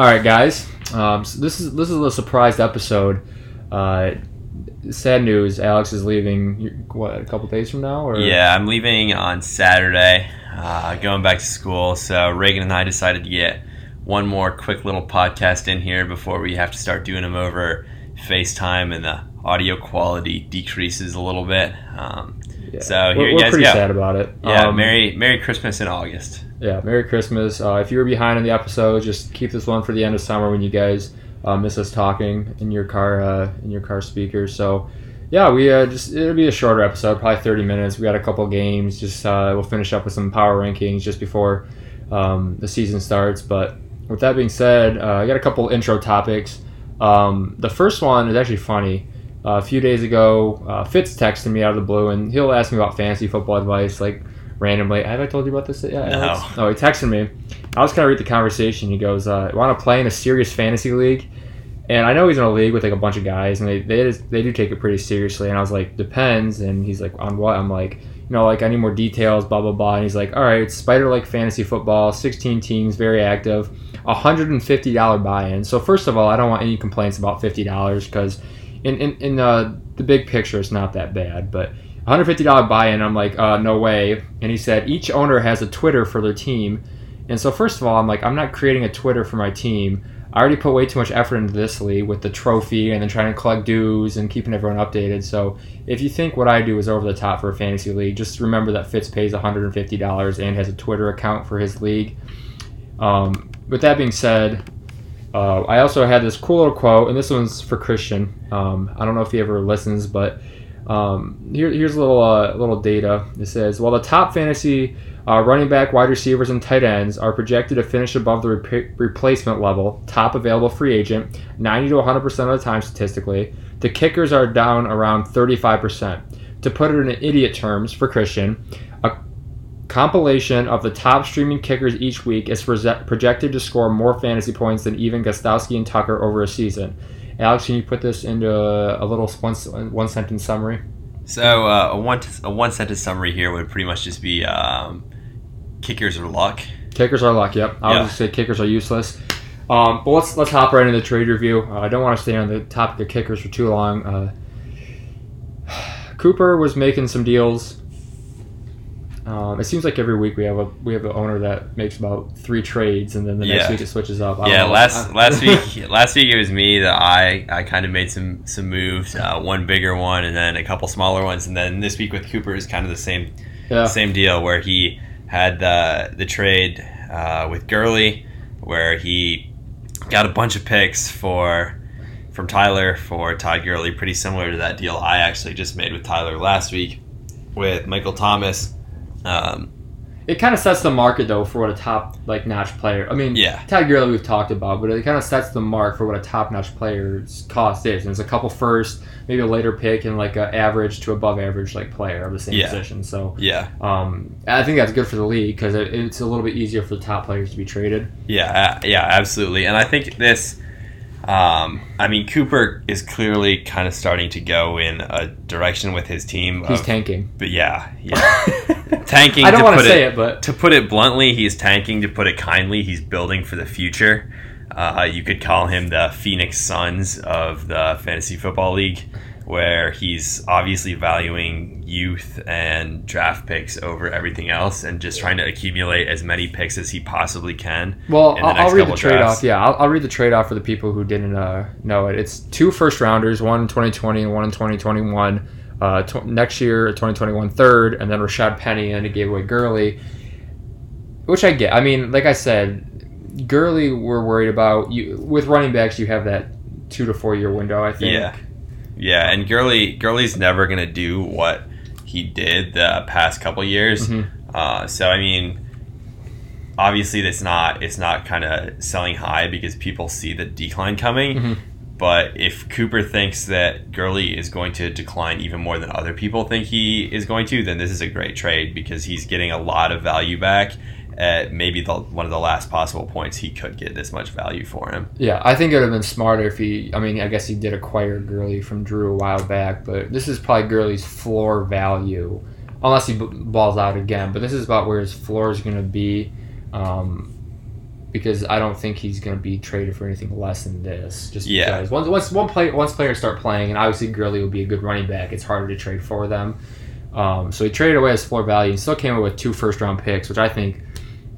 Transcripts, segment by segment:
All right, guys. Um, so this is this is a surprised episode. Uh, sad news. Alex is leaving. What a couple days from now? Or Yeah, I'm leaving on Saturday, uh, going back to school. So Reagan and I decided to get one more quick little podcast in here before we have to start doing them over FaceTime, and the audio quality decreases a little bit. Um, Yeah. So we're, here you we're pretty go. sad about it. yeah, Um, Merry Merry Christmas in August. Yeah, Merry Christmas. Uh, if you were behind on the episode, just keep this one for the end of summer when you guys uh, miss us talking in your car uh, in your car speakers. So, yeah, we uh, just it'll be a shorter episode, probably thirty minutes. We got a couple games. Just uh, we'll finish up with some power rankings just before um, the season starts. But with that being said, uh, I got a couple intro topics. Um, the first one is actually funny. A few days ago, Fitz texted me out of the blue, and he'll ask me about fantasy football advice, like randomly. Have I told you about this? Yeah, No. Alex? No, he texted me. I was kind of read the conversation. He goes, uh, "Want to play in a serious fantasy league?" And I know he's in a league with like a bunch of guys, and they they, just, they do take it pretty seriously. And I was like, "Depends." And he's like, "On what?" I'm like, "You know, like I need more details." Blah blah blah. And he's like, "All right, it's Spider like fantasy football, 16 teams, very active, $150 buy-in." So first of all, I don't want any complaints about $50 because in in, in uh, the big picture, it's not that bad, but. $150 buy-in. I'm like, uh, no way. And he said each owner has a Twitter for their team, and so first of all, I'm like, I'm not creating a Twitter for my team. I already put way too much effort into this league with the trophy and then trying to collect dues and keeping everyone updated. So if you think what I do is over the top for a fantasy league, just remember that Fitz pays $150 and has a Twitter account for his league. Um, with that being said, uh, I also had this cool little quote, and this one's for Christian. Um, I don't know if he ever listens, but um, here, here's a little uh, little data. It says while the top fantasy uh, running back, wide receivers, and tight ends are projected to finish above the rep- replacement level, top available free agent, 90 to 100 percent of the time statistically. The kickers are down around 35 percent. To put it in idiot terms for Christian, a compilation of the top streaming kickers each week is proje- projected to score more fantasy points than even Gostkowski and Tucker over a season. Alex, can you put this into a, a little one, one sentence summary? So uh, a one a one sentence summary here would pretty much just be um, kickers are luck. Kickers are luck. Yep, I would Yeah. just say kickers are useless. Um, but let's let's hop right into the trade review. Uh, I don't want to stay on the topic of kickers for too long. Uh, Cooper was making some deals. Um, it seems like every week we have a we have an owner that makes about three trades, and then the next Yeah. week it switches up. I Yeah, last last week last week it was me that I I kind of made some some moves, uh, one bigger one and then a couple smaller ones, and then this week with Cooper is kind of the same yeah. same deal where he had the the trade uh, with Gurley, where he got a bunch of picks for from Tyler for Todd Gurley, pretty similar to that deal I actually just made with Tyler last week with Michael Thomas. Um, It kind of sets the market though for what a top like notch player. I mean, Yeah. Todd Gurley we've talked about, but it kind of sets the mark for what a top notch player's cost is. And it's a couple first, maybe a later pick, and like a average to above average like player of the same Yeah. position. So yeah, um, I think that's good for the league because it, it's a little bit easier for the top players to be traded. Yeah, uh, yeah, absolutely. And I think this, um, I mean, Cooper is clearly kind of starting to go in a direction with his team. He's of- tanking. but yeah, yeah, tanking. I don't to want to put say it, but To put it bluntly, he's tanking. To put it kindly, he's building for the future. Uh, you could call him the Phoenix Suns of the fantasy football league, where he's obviously valuing youth and draft picks over everything else, and just trying to accumulate as many picks as he possibly can. Well, I'll, I'll read the trade off. Yeah, I'll, I'll read the trade off for the people who didn't uh, know it. It's two first rounders, one in 2020 and one in 2021. Uh, tw- next year, 2021 third, and then Rashad Penny, and it gave away Gurley, which I get. I mean, like I said, Gurley, we're worried about. You with running backs, you have that two to four year window. I think. Yeah. Yeah, and Gurley Gurley's never gonna do what he did the past couple years. Mhm. Uh, so I mean, obviously it's not it's not kind of selling high because people see the decline coming. Mhm. But if Cooper thinks that Gurley is going to decline even more than other people think he is going to, then this is a great trade because he's getting a lot of value back at maybe the, one of the last possible points he could get this much value for him. Yeah, I think it would have been smarter if he. I mean, I guess he did acquire Gurley from Drew a while back, but this is probably Gurley's floor value, unless he b- balls out again. But this is about where his floor is going to be. Um, because I don't think he's going to be traded for anything less than this. Just Yeah. because once once one play once players start playing, and obviously Gurley would be a good running back, it's harder to trade for them. Um, so he traded away his floor value and still came up with two first round picks, which I think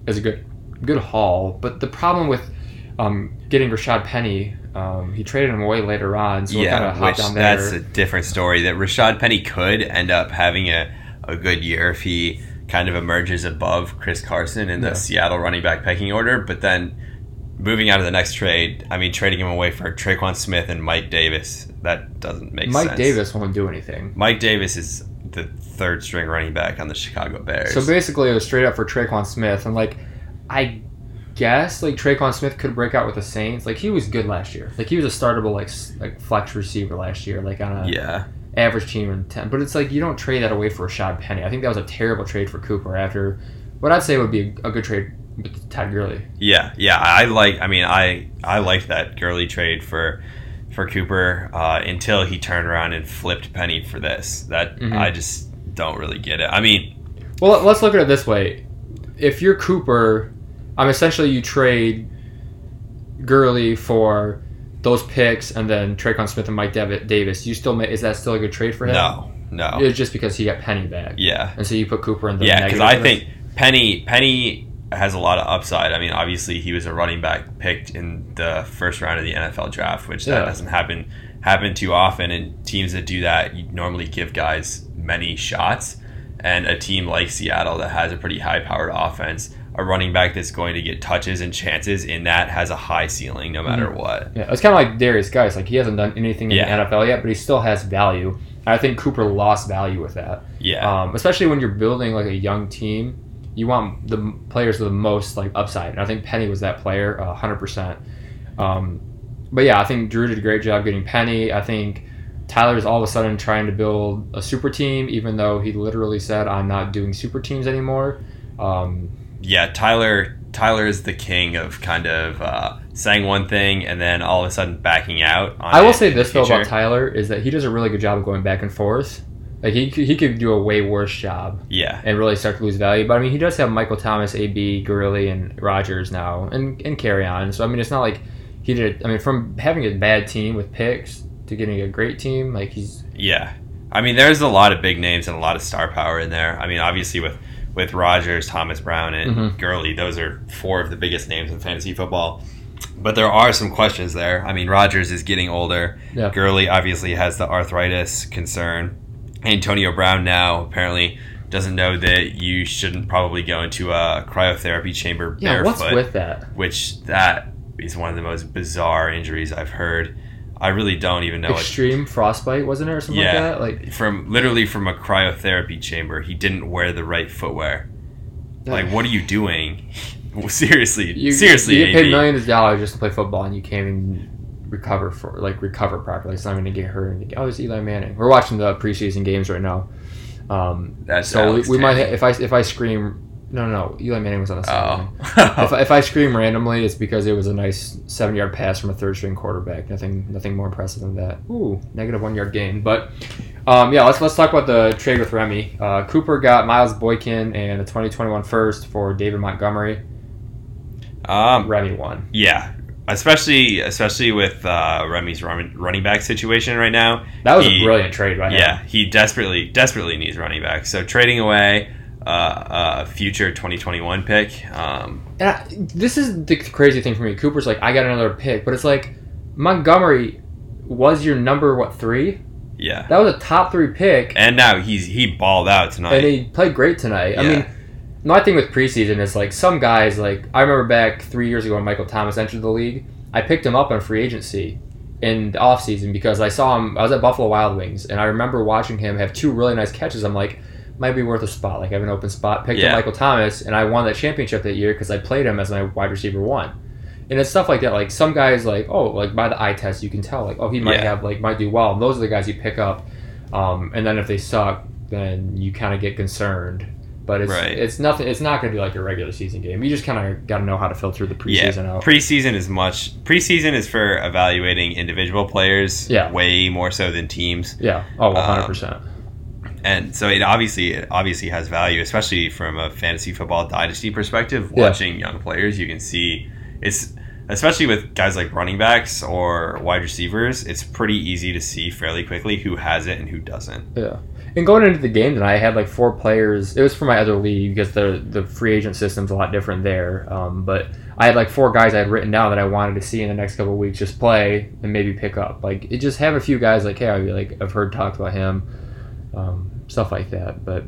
is a good good haul. But the problem with um, getting Rashad Penny, um, he traded him away later on, so yeah, which down that's a different story. That Rashad Penny could end up having a, a good year if he kind of emerges above Chris Carson in the Yeah. Seattle running back pecking order. But then moving out of the next trade, I mean, trading him away for Tre'Quan Smith and Mike Davis, that doesn't make Mike sense. Mike Davis won't do anything. Mike Davis is the third string running back on the Chicago Bears. So basically, it was straight up for Tre'Quan Smith, and like, I guess like Tre'Quan Smith could break out with the Saints. Like he was good last year. Like he was a startable like like flex receiver last year, like on a yeah, average team in ten. But it's like you don't trade that away for a Rashad Penny. I think that was a terrible trade for Cooper after what I'd say would be a, a good trade with Todd Gurley. yeah, yeah. I like. I mean, I I liked that Gurley trade for for Cooper uh, until he turned around and flipped Penny for this. That Mhm. I just don't really get it. I mean, Well, let's look at it this way: if you're Cooper, I'm essentially you trade Gurley for those picks, and then Tre'Quan Smith and Mike Davis. You still ma- is that still a good trade for him? no, no. It's just because he got Penny back, Yeah, and so you put Cooper in the yeah. Because I think Penny Penny has a lot of upside. I mean, obviously he was a running back picked in the first round of the NFL draft, which that doesn't happen happen too often. And teams that do that, you normally give guys many shots. And a team like Seattle that has a pretty high powered offense, a running back that's going to get touches and chances in that has a high ceiling no matter what. yeah, it's kind of like Derrius Guice. Like he hasn't done anything in Yeah. the NFL yet, but he still has value. I think Cooper lost value with that. Yeah. um, especially when you're building like a young team you want the players with the most like upside and i think penny was that player uh, 100% um, but yeah i think drew did a great job getting penny. I think tyler's all of a sudden trying to build a super team even though he literally said i'm not doing super teams anymore. Um, yeah, Tyler Tyler is the king of kind of uh, saying one thing and then all of a sudden backing out. On i will say this though about tyler is that he does a really good job of going back and forth like he, could- he could do a way worse job Yeah, and really start to lose value. But I mean, he does have Michael Thomas, AB, Gurley, and Rodgers now, and and Kerryon. So I mean, it's not like he did. I mean, from having a bad team with picks to getting a great team, like he's yeah. I mean, there's a lot of big names and a lot of star power in there. I mean, obviously with with Rodgers, Thomas Brown, and Mhm. Gurley, those are four of the biggest names in fantasy football. But there are some questions there. I mean, Rodgers is getting older. Yeah. Gurley obviously has the arthritis concern. Antonio Brown now apparently doesn't know that you shouldn't probably go into a cryotherapy chamber yeah. barefoot. What's with that? which that is one of the most bizarre injuries I've heard. I really don't even know what Extreme frostbite, wasn't it, or something Yeah. like that? Like, from literally from a cryotherapy chamber. He didn't wear the right footwear. Like, what are you doing? seriously, you seriously, you get paid millions of dollars just to play football, and you can't even recover for like recover properly. It's not going to get hurt. And oh, it's Eli Manning. We're watching the preseason games right now. Um, That's so we, Alex we might if I if I scream. No, no, no. Eli Manning was on the sideline. Oh, if, if I scream randomly, it's because it was a nice seven yard pass from a third string quarterback. Nothing nothing more impressive than that. Ooh, negative one yard gain. But um, yeah, let's let's talk about the trade with Remy. Uh, Cooper got Miles Boykin and a 2021 first for David Montgomery. um, Remy won. yeah, especially especially with uh, Remy's run, running back situation right now. That was He- a brilliant trade by him. Yeah, he desperately desperately needs running back. So trading away uh, a future 2021 pick. Um, And I, this is the crazy thing for me. Cooper's like, I got another pick, but it's like Montgomery was your number what three? yeah, That was a top three pick. and now he's he balled out tonight. and he played great tonight. I mean, my thing with preseason is like some guys like I remember back three years ago when Michael Thomas entered the league. I picked him up on free agency in the offseason because I saw him. I was at Buffalo Wild Wings and I remember watching him have two really nice catches. I'm like, might be worth a spot. Like I have an open spot. Picked Yeah. up Michael Thomas and I won that championship that year because I played him as my wide receiver one. And it's stuff like that. Like some guys, like oh, like by the eye test, you can tell like oh he might Yeah. have like might do well. And those are the guys you pick up. Um, and then if they suck, then you kind of get concerned. But it's Right. it's nothing. It's not going to be like a regular season game. You just kind of got to know how to filter the yeah, preseason out. preseason is much. Preseason is for evaluating individual players. Yeah. way more so than teams. yeah. Oh, Um, 100 percent. and so it obviously it obviously has value, especially from a fantasy football dynasty perspective. Yeah. Watching young players, you can see it's especially with guys like running backs or wide receivers, it's pretty easy to see fairly quickly who has it and who doesn't. Yeah. And going into the game tonight, I had like four players. It was for my other league because the the free agent system's a lot different there. Um, but I had like four guys I had written down that I wanted to see in the next couple of weeks just play and maybe pick up. Like it just have a few guys like hey, I like I've heard talked about him, um, stuff like that. But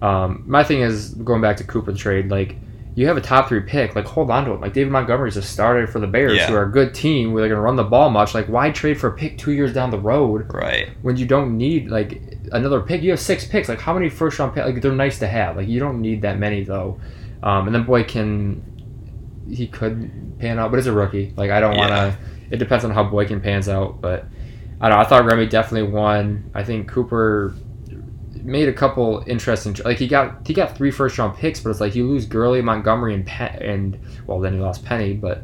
um, my thing is going back to Cooper trade. Like you have a top three pick, like hold on to it. Like David Montgomery's a starter for the Bears, Yeah. who are a good team. Where they're gonna run the ball much. Like why trade for a pick two years down the road? Right. when you don't need like another pick. You have six picks. Like how many first round picks? Like they're nice to have. Like you don't need that many though. Um, and then Boykin he could pan out, but it's a rookie. Like I don't want to. It depends on how Boykin pans out, but I don't. know. I thought Remy definitely won. I think Cooper made a couple interesting. Like he got he got three first round picks, but it's like you lose Gurley, Montgomery, and Pen- and well then you lost Penny, but.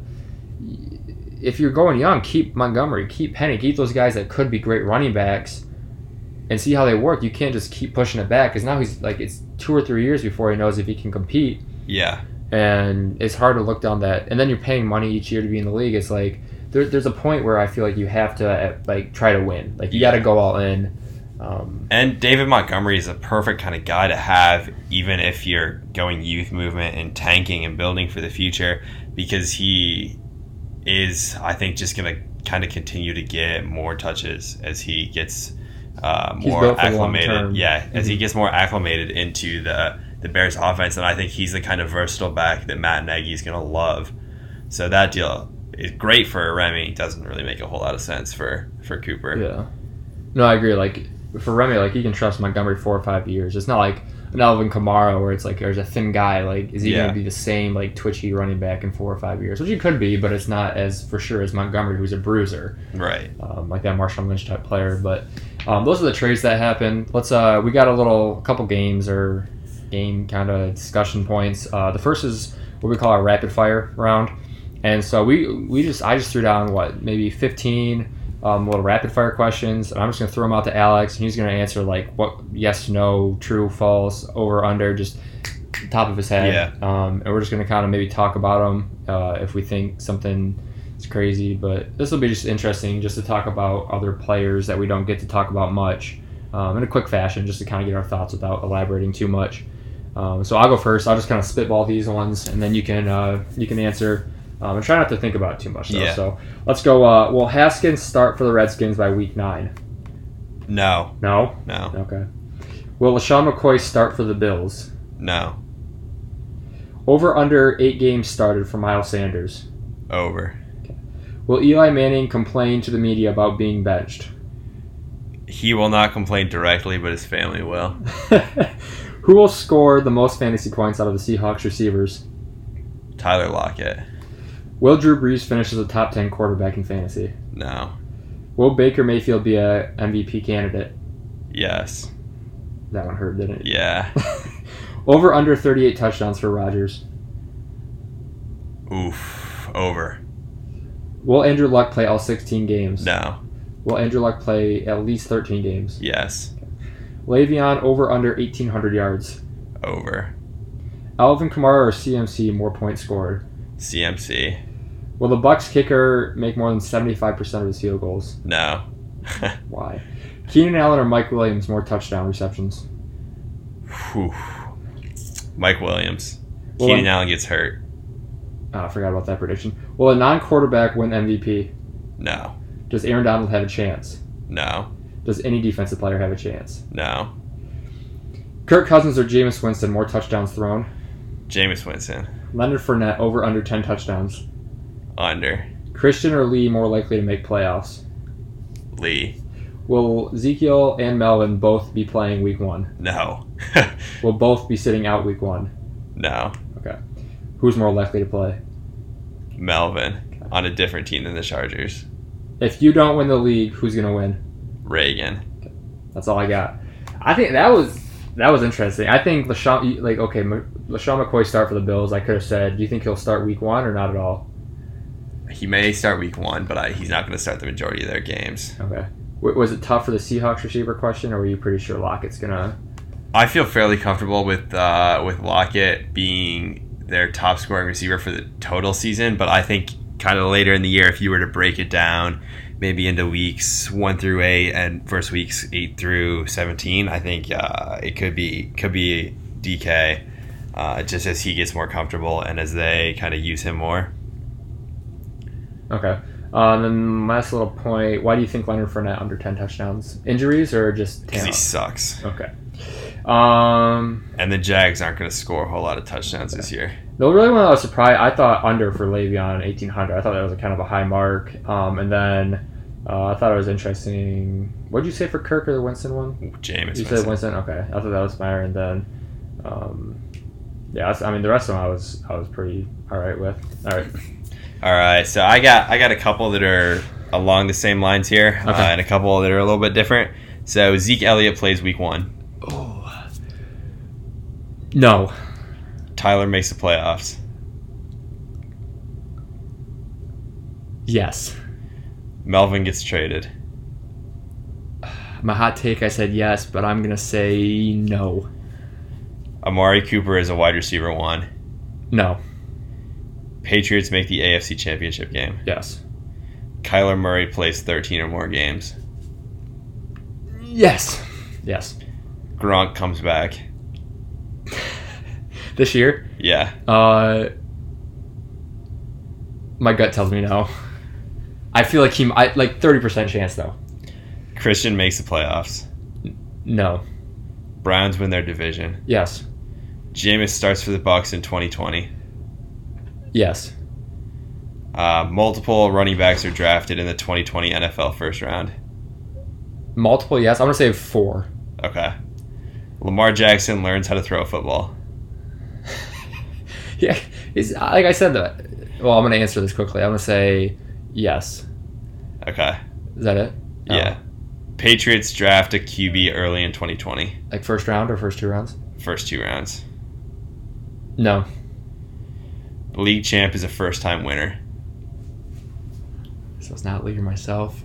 If you're going young, keep Montgomery, keep Penny, keep those guys that could be great running backs, and see how they work. You can't just keep pushing it back because now he's like it's two or three years before he knows if he can compete, Yeah. and it's hard to look down that. And then you're paying money each year to be in the league. It's like there, there's a point where I feel like you have to like try to win. Like you got to go all in. Um, And David Montgomery is a perfect kind of guy to have, even if you're going youth movement and tanking and building for the future, because he is, I think, just going to kind of continue to get more touches as he gets uh, more built for the long acclimated. Yeah, as he Mhm. gets more acclimated into the the Bears offense, and I think he's the kind of versatile back that Matt Nagy is going to love. So that deal is great for Remy. Doesn't really make a whole lot of sense for for Cooper. yeah. No, I agree. Like for Remy, like you can trust Montgomery four or five years. It's not like an Alvin Kamara where it's like there's a thin guy. Like is he Yeah. going to be the same like twitchy running back in four or five years? Which he could be, but it's not as for sure as Montgomery, who's a bruiser. Right. um, like that Marshawn Lynch type player. But um, those are the trades that happened. Let's uh, we got a little couple games or game kind of discussion points. Uh, the first is what we call our rapid fire round, and so we we just I just threw down what maybe fifteen. Um, little rapid fire questions, and I'm just gonna throw them out to Alex, and he's gonna answer like what yes, no, true, false, over, under, just top of his head. Yeah. Um, and we're just gonna kind of maybe talk about them uh, if we think something is crazy, but this will be just interesting just to talk about other players that we don't get to talk about much um, in a quick fashion, just to kind of get our thoughts without elaborating too much. Um, so I'll go first. I'll just kind of spitball these ones, and then you can uh, you can answer. Um, and try not to think about it too much. Though. Yeah. So let's go. Uh, will Haskins start for the Redskins by week nine? No. No. No. Okay. Will LeSean McCoy start for the Bills? No. Over under eight games started for Miles Sanders. Over. Will Eli Manning complain to the media about being benched? He will not complain directly, but his family will. Who will score the most fantasy points out of the Seahawks receivers? Tyler Lockett. Will Drew Brees finish as a top 10 quarterback in fantasy? No. Will Baker Mayfield be a MVP candidate? Yes. That one hurt, didn't it? Yeah. Over under 38 touchdowns for Rodgers. Oof. Over. Will Andrew Luck play all 16 games? No. Will Andrew Luck play at least 13 games? Yes. Le'Veon over under 1,800 yards. Over. Alvin Kamara or CMC more points scored. CMC. Will the Bucs kicker make more than 75% of his field goals? No. Why? Keenan Allen or Mike Williams more touchdown receptions? Whew. Mike Williams. Well, Keenan Allen gets hurt. Oh, I forgot about that prediction. Will a non-quarterback win MVP? No. Does Aaron Donald have a chance? No. Does any defensive player have a chance? No. Kirk Cousins or Jameis Winston more touchdowns thrown? Jameis Winston. Leonard Fournette over under 10 touchdowns. Under. Christian or Lee more likely to make playoffs? Lee. Will Ezekiel and Melvin both be playing week one? No. Will both be sitting out week one? no. Okay. Who's more likely to play? Melvin. On a different team than the Chargers. If you don't win the league, who's gonna win? Reagan. That's all I got. I think that was that was interesting. I think LeSean, like okay, LeSean McCoy start for the Bills. I could have said, do you think he'll start week one or not at all? He may start week one, but I, he's not going to start the majority of their games. Okay. W- was it tough for the Seahawks receiver question, or were you pretty sure Lockett's gonna? I feel fairly comfortable with uh, with Lockett being their top scoring receiver for the total season, but I think kind of later in the year, if you were to break it down, maybe into weeks one through eight and first weeks eight through seventeen, I think uh, it could be could be DK. Uh, just as he gets more comfortable and as they kind of use him more. Okay. Uh, and then last little point: Why do you think Leonard Fournette under ten touchdowns? Injuries or just Because he sucks. Okay. Um, And the Jags aren't going to score a whole lot of touchdowns this year. the really one I was surprised. I thought under for Le'Veon eighteen hundred. I thought that was a kind of a high mark. Um, and then uh, I thought it was interesting. What did you say for Kirk or the Winston one? Jameis. You said Winston. Okay, I thought that was fire. And then, um, yeah, I mean the rest of them I was I was pretty all right with. All right. All right, so I got I got a couple that are along the same lines here, uh, and a couple that are a little bit different. So Zeke Elliott plays Week One. Oh. No. Tyler makes the playoffs. Yes. Melvin gets traded. My hot take. I said yes, but I'm gonna say no. Amari Cooper is a wide receiver one. No. Patriots make the AFC Championship game. Yes. Kyler Murray plays 13 or more games. Yes. Yes. Gronk comes back. This year, Yeah. uh, my gut tells me no. I feel like he, I, like thirty percent chance though. Christian makes the playoffs. No. Browns win their division. Yes. Jameis starts for the Bucs in 2020. Yes. Uh, multiple running backs are drafted in the 2020 NFL first round. Multiple. Yes. I'm gonna say four. Okay. Lamar Jackson learns how to throw a football. Yeah. It's, like I said that. Well, I'm gonna answer this quickly. I'm gonna say yes. Okay. Is that it? Oh. Yeah. Patriots draft a QB early in 2020. Like first round or first two rounds? First two rounds. No. League champ is a first time winner. So it's not or myself.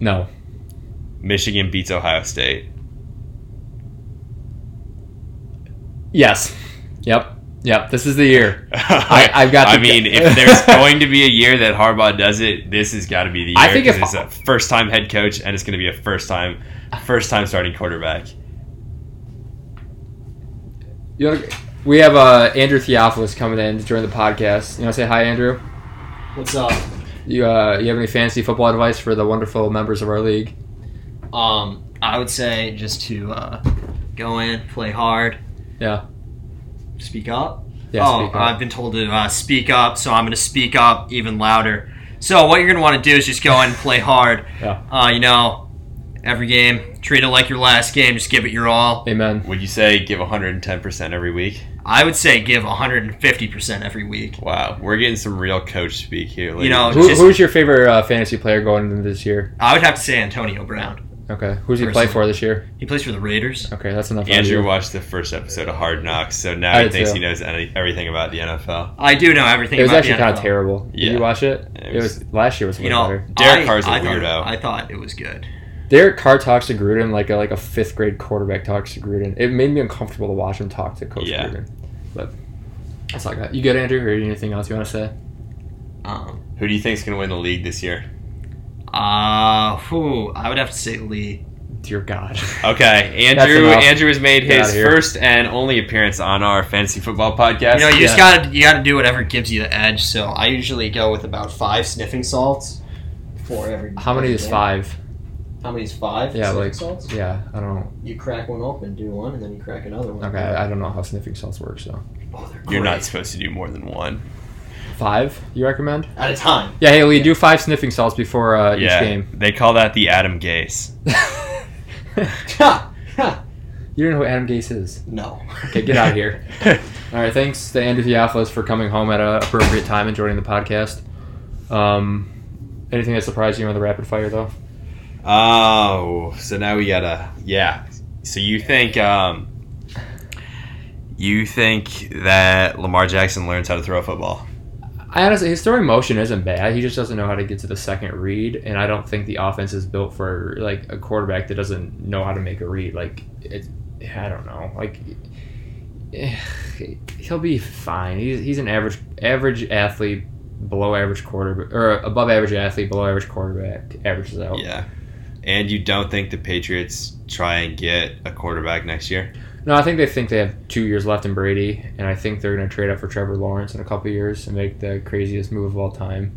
No. Michigan beats Ohio State. Yes. Yep. Yep. This is the year. I- I've got I mean, if there's going to be a year that Harbaugh does it, this has got to be the year. I think if- it's a first time head coach and it's going to be a first time, first time starting quarterback. You wanna, we have uh, Andrew Theophilus coming in to join the podcast. You want to say hi, Andrew? What's up? You uh, you have any fancy football advice for the wonderful members of our league? Um, I would say just to uh, go in, play hard. Yeah. Speak up. Yeah. oh, speak up. I've been told to uh, speak up, so I'm going to speak up even louder. So what you're going to want to do is just go in and play hard. Yeah. Uh, you know, every game, treat it like your last game. Just give it your all. Amen. Would you say give 110% every week? I would say give 150% every week. Wow, we're getting some real coach speak here. ladies You know, Who, just- who's your favorite uh, fantasy player going into this year? I would have to say Antonio Brown. Okay. Who's he play for this year? He plays for the Raiders. Okay, that's enough. Andrew watched the first episode of Hard Knocks, so now I he thinks too. he knows any, everything about the NFL. I do know everything It was actually kind of NFL. terrible. Did Yeah. you watch it? It It was- was, last year was way You know, better. Derek I- Carr's a I thought- weirdo. I thought it was good. Derek Carr talks to Gruden like a like a fifth grade quarterback talks to Gruden. It made me uncomfortable to watch him talk to Coach Yeah. Gruden. But that's all I got. You good, Andrew, or anything else you want to say? Um, Who do you think's going to win the league this year? uh, who I would have to say Lee. Dear God. Okay, Andrew. Andrew has made his first and only appearance on our fantasy football podcast. You know, you just gotta you gotta do whatever gives you the edge. So I usually go with about five sniffing salts for every. How many every is five? How many is five? Yeah, sniffing like salts. yeah, I don't know. You crack one open, do one, and then you crack another one. Okay, I I don't know how sniffing salts work. So Oh, they're You're not supposed to do more than one. five, you recommend? at a time. Yeah, hey Lee, do five sniffing salts before uh, yeah, each game. they call that the Adam Gase. Ha! Ha! you don't know who Adam Gase is. no. Okay, get out of here. All right, thanks to Andrew Theophilus for coming home at an appropriate time and joining the podcast. Um, anything that surprised you on the rapid fire though? Oh, so now we gotta yeah. So you think um, you think that Lamar Jackson learns how to throw a football? I honestly, his throwing motion isn't bad. He just doesn't know how to get to the second read, and I don't think the offense is built for like a quarterback that doesn't know how to make a read. Like it, I don't know. Like he'll be fine. He's he's an average average athlete, below average quarterback or above average athlete, below average quarterback. Averages out. Yeah. And you don't think the Patriots try and get a quarterback next year? No, I think they think they have two years left in Brady, and I think they're going to trade up for Trevor Lawrence in a couple years and make the craziest move of all time.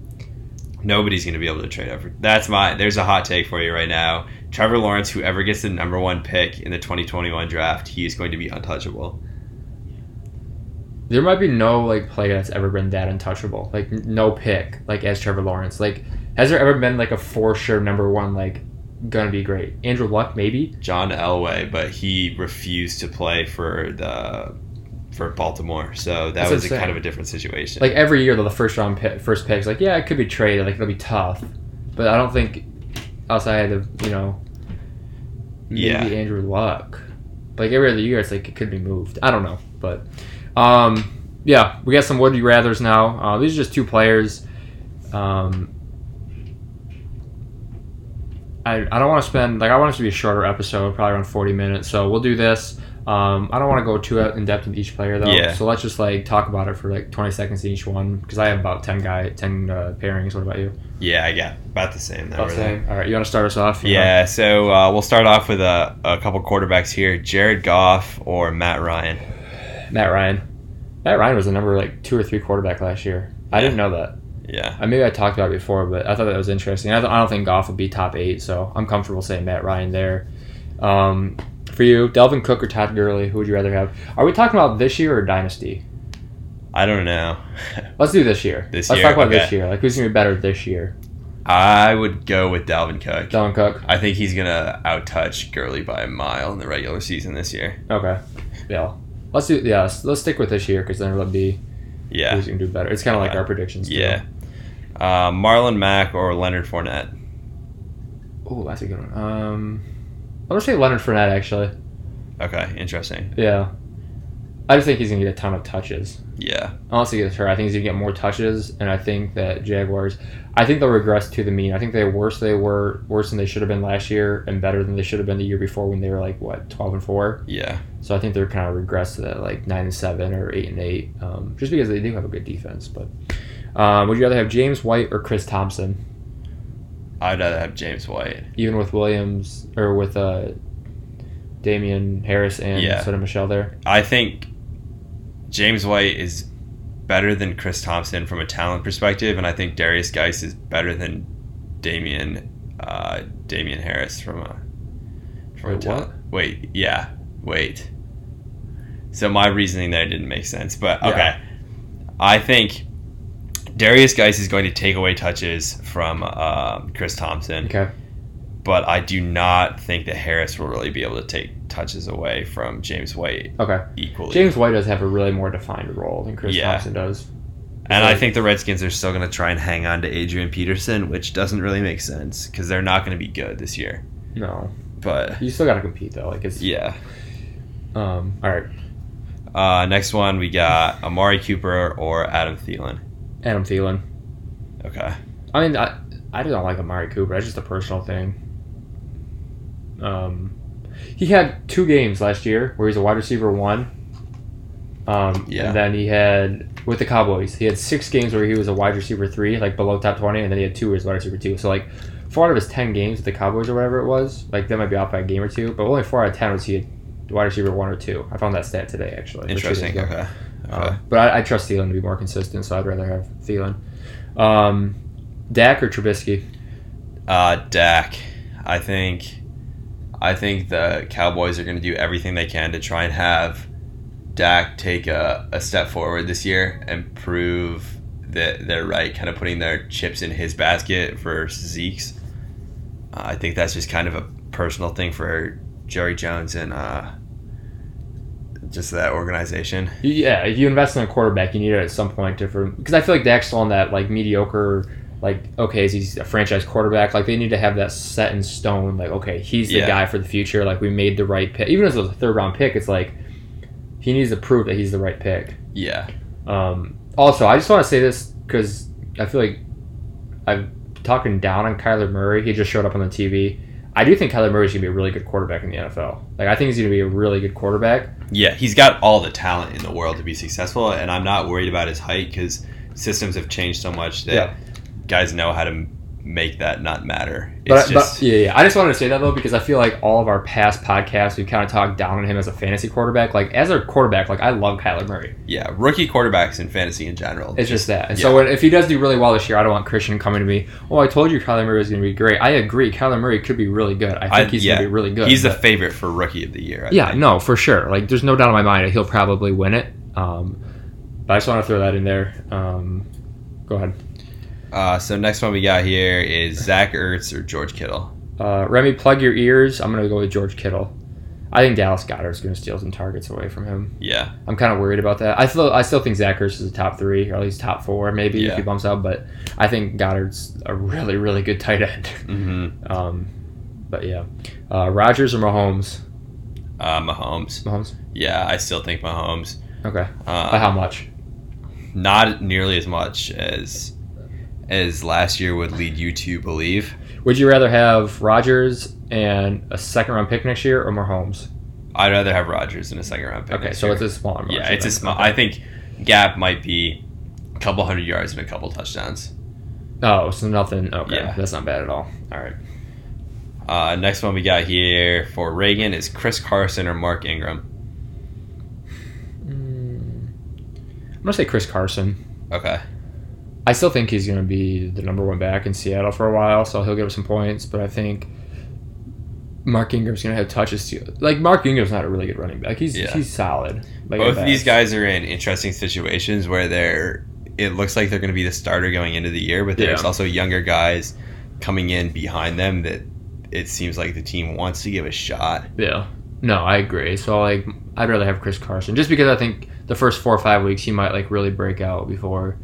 Nobody's going to be able to trade up for. That's my. There's a hot take for you right now. Trevor Lawrence, whoever gets the number one pick in the 2021 draft, he is going to be untouchable. There might be no like player that's ever been that untouchable. Like no pick like as Trevor Lawrence. Like has there ever been like a for sure number one like gonna be great? Andrew Luck maybe. John Elway, but he refused to play for the for Baltimore, so that That's was a kind of a different situation. Like every year though, the first round pick, first pick's like yeah it could be traded like it'll be tough, but I don't think outside of you know maybe Yeah. Andrew Luck. Like every other year, it's like it could be moved. I don't know, but um, yeah, we got some would you rather's now. Uh, these are just two players. Um, I, I don't want to spend like I want it to be a shorter episode, probably around forty minutes. So we'll do this. Um, I don't want to go too in depth with each player though. Yeah. So let's just like talk about it for like twenty seconds each one because I have about ten guy ten uh, pairings. What about you? yeah, I got about the same. About Number the same. All right, you want to start us off? You know? Yeah, so uh, we'll start off with a, a couple quarterbacks here: Jared Goff or Matt Ryan. Matt Ryan. Matt Ryan was the number like two or three quarterback last year. I Yeah. didn't know that. Yeah, I maybe I talked about it before, but I thought that was interesting. I, th- I don't think Goff would be top eight, so I'm comfortable saying Matt Ryan there. Um, for you, Dalvin Cook or Todd Gurley, who would you rather have? Are we talking about this year or dynasty? I don't know. Let's do this year. This Let's year? talk about this year. Like who's gonna be better this year? I would go with Dalvin Cook. Dalvin Cook. I think he's gonna outtouch Gurley by a mile in the regular season this year. Okay. Yeah. Let's do yeah. Let's, let's stick with this year because then it'll be Yeah, who's gonna do better. It's kind of like Yeah. our predictions. too. yeah. Uh, Marlon Mack or Leonard Fournette. Oh, that's a good one. Um, I'm gonna say Leonard Fournette actually. Okay, interesting. Yeah. I just think he's gonna get a ton of touches. Yeah, I Honestly, gets hurt. I think he's gonna get more touches, and I think that Jaguars. I think they'll regress to the mean. I think they're worse. They were worse than they should have been last year, and better than they should have been the year before when they were like what twelve and four. yeah, So I think they're kind of regressed to that like nine and seven or eight and eight, um, just because they do have a good defense. But um, would you rather have James White or Chris Thompson, I'd rather have James White. even with Williams or with uh, Damien Harris and Yeah. Sony Michel there? I think James White is better than Chris Thompson from a talent perspective, and I think Derrius Guice is better than Damien uh, Damien Harris from a from a Wait, talent. Wait, yeah, wait. So my reasoning there didn't make sense, but Yeah. okay. I think Derrius Guice is going to take away touches from um, Chris Thompson, Okay. but I do not think that Harris will really be able to take touches away from James White Okay. equally. James White does have a really more defined role than Chris Yeah. Thompson does. And I think the Redskins are still going to try and hang on to Adrian Peterson, which doesn't really make sense because they're not going to be good this year. No, But you still got to compete though. Like it's yeah. um. All right, Uh, next one, we got Amari Cooper or Adam Thielen. Adam Thielen. Okay. I mean, I I don't like Amari Cooper. That's just a personal thing. Um, he had two games last year where he's a wide receiver one. Um, Yeah. and then he had with the Cowboys, he had six games where he was a wide receiver three, like below top twenty, and then he had two where he was wide receiver two. So like four out of his ten games with the Cowboys or whatever it was, like that might be off by a game or two, but only four out of ten was he a wide receiver one or two. I found that stat today actually. or two days Interesting. Okay. Okay. Uh, but I, I trust Thielen to be more consistent, so I'd rather have Thielen. Um, Dak or Trubisky? Uh, Dak. I think. I think the Cowboys are going to do everything they can to try and have Dak take a, a step forward this year and prove that they're right, kind of putting their chips in his basket versus Zeke's. Uh, I think that's just kind of a personal thing for Jerry Jones and uh, just that organization. Yeah, if you invest in a quarterback, you need it at some point to because I feel like Dak's still on that like mediocre. Like okay, is he's a franchise quarterback? Like they need to have that set in stone. Like okay, he's the Yeah. guy for the future. Like we made the right pick. Even as a third round pick, it's like he needs to prove that he's the right pick. Yeah. Um, also, I just want to say this because I feel like I'm talking down on Kyler Murray. He just showed up on the TV. I do think Kyler Murray's gonna be a really good quarterback in the NFL. Like I think he's gonna be a really good quarterback. Yeah, he's got all the talent in the world to be successful, and I'm not worried about his height because systems have changed so much that Yeah. guys know how to make that not matter. It's But, just but yeah, yeah, I just wanted to say that though because I feel like all of our past podcasts we kind of talked down on him as a fantasy quarterback. Like as a quarterback, like I love Kyler Murray. yeah, rookie quarterbacks in fantasy in general. It's just that. And yeah. so when, if he does do really well this year, I don't want Christian coming to me. Oh, I told you Kyler Murray was going to be great. I agree. Kyler Murray could be really good. I think I- he's yeah, going to be really good. He's the favorite for rookie of the year. I yeah, think. no, for sure. Like there's no doubt in my mind that he'll probably win it. Um, but I just want to throw that in there. Um, go ahead. Uh, so next one we got here is Zach Ertz or George Kittle. Uh, Remy, plug your ears. I'm going to go with George Kittle. I think Dallas Goedert's going to steal some targets away from him. Yeah, I'm kind of worried about that. I still, I still think Zach Ertz is a top three, or at least top four, maybe Yeah. if he bumps out. But I think Goedert's a really, really good tight end. hmm Um, but yeah, uh, Rodgers or Mahomes? uh, Mahomes. Mahomes. Yeah, I still think Mahomes. Okay. Uh, By how much? not nearly as much as as last year would lead you to believe. Would you rather have Rogers and a second round pick next year or Mahomes? I'd rather have Rodgers and a second round pick. Okay, so year. it's a smaller margin. yeah, it's a small. Okay. I think gap might be a couple hundred yards and a couple touchdowns. Oh, so nothing. Okay, Yeah. that's not bad at all. All right. Uh, next one we got here for Reagan is Chris Carson or Mark Ingram. Mm, I'm gonna say Chris Carson. Okay. I still think he's gonna be the number one back in Seattle for a while, so he'll give us some points. But I think Mark Ingram's gonna have touches too. Like Mark Ingram's not a really good running back. He's Yeah. he's solid. Like, Both of these guys are in interesting situations where they're. It looks like they're going to be the starter going into the year, but there's Yeah. also younger guys coming in behind them that it seems like the team wants to give a shot. Yeah. No, I agree. So like, I'd rather have Chris Carson just because I think the first four or five weeks he might like really break out before,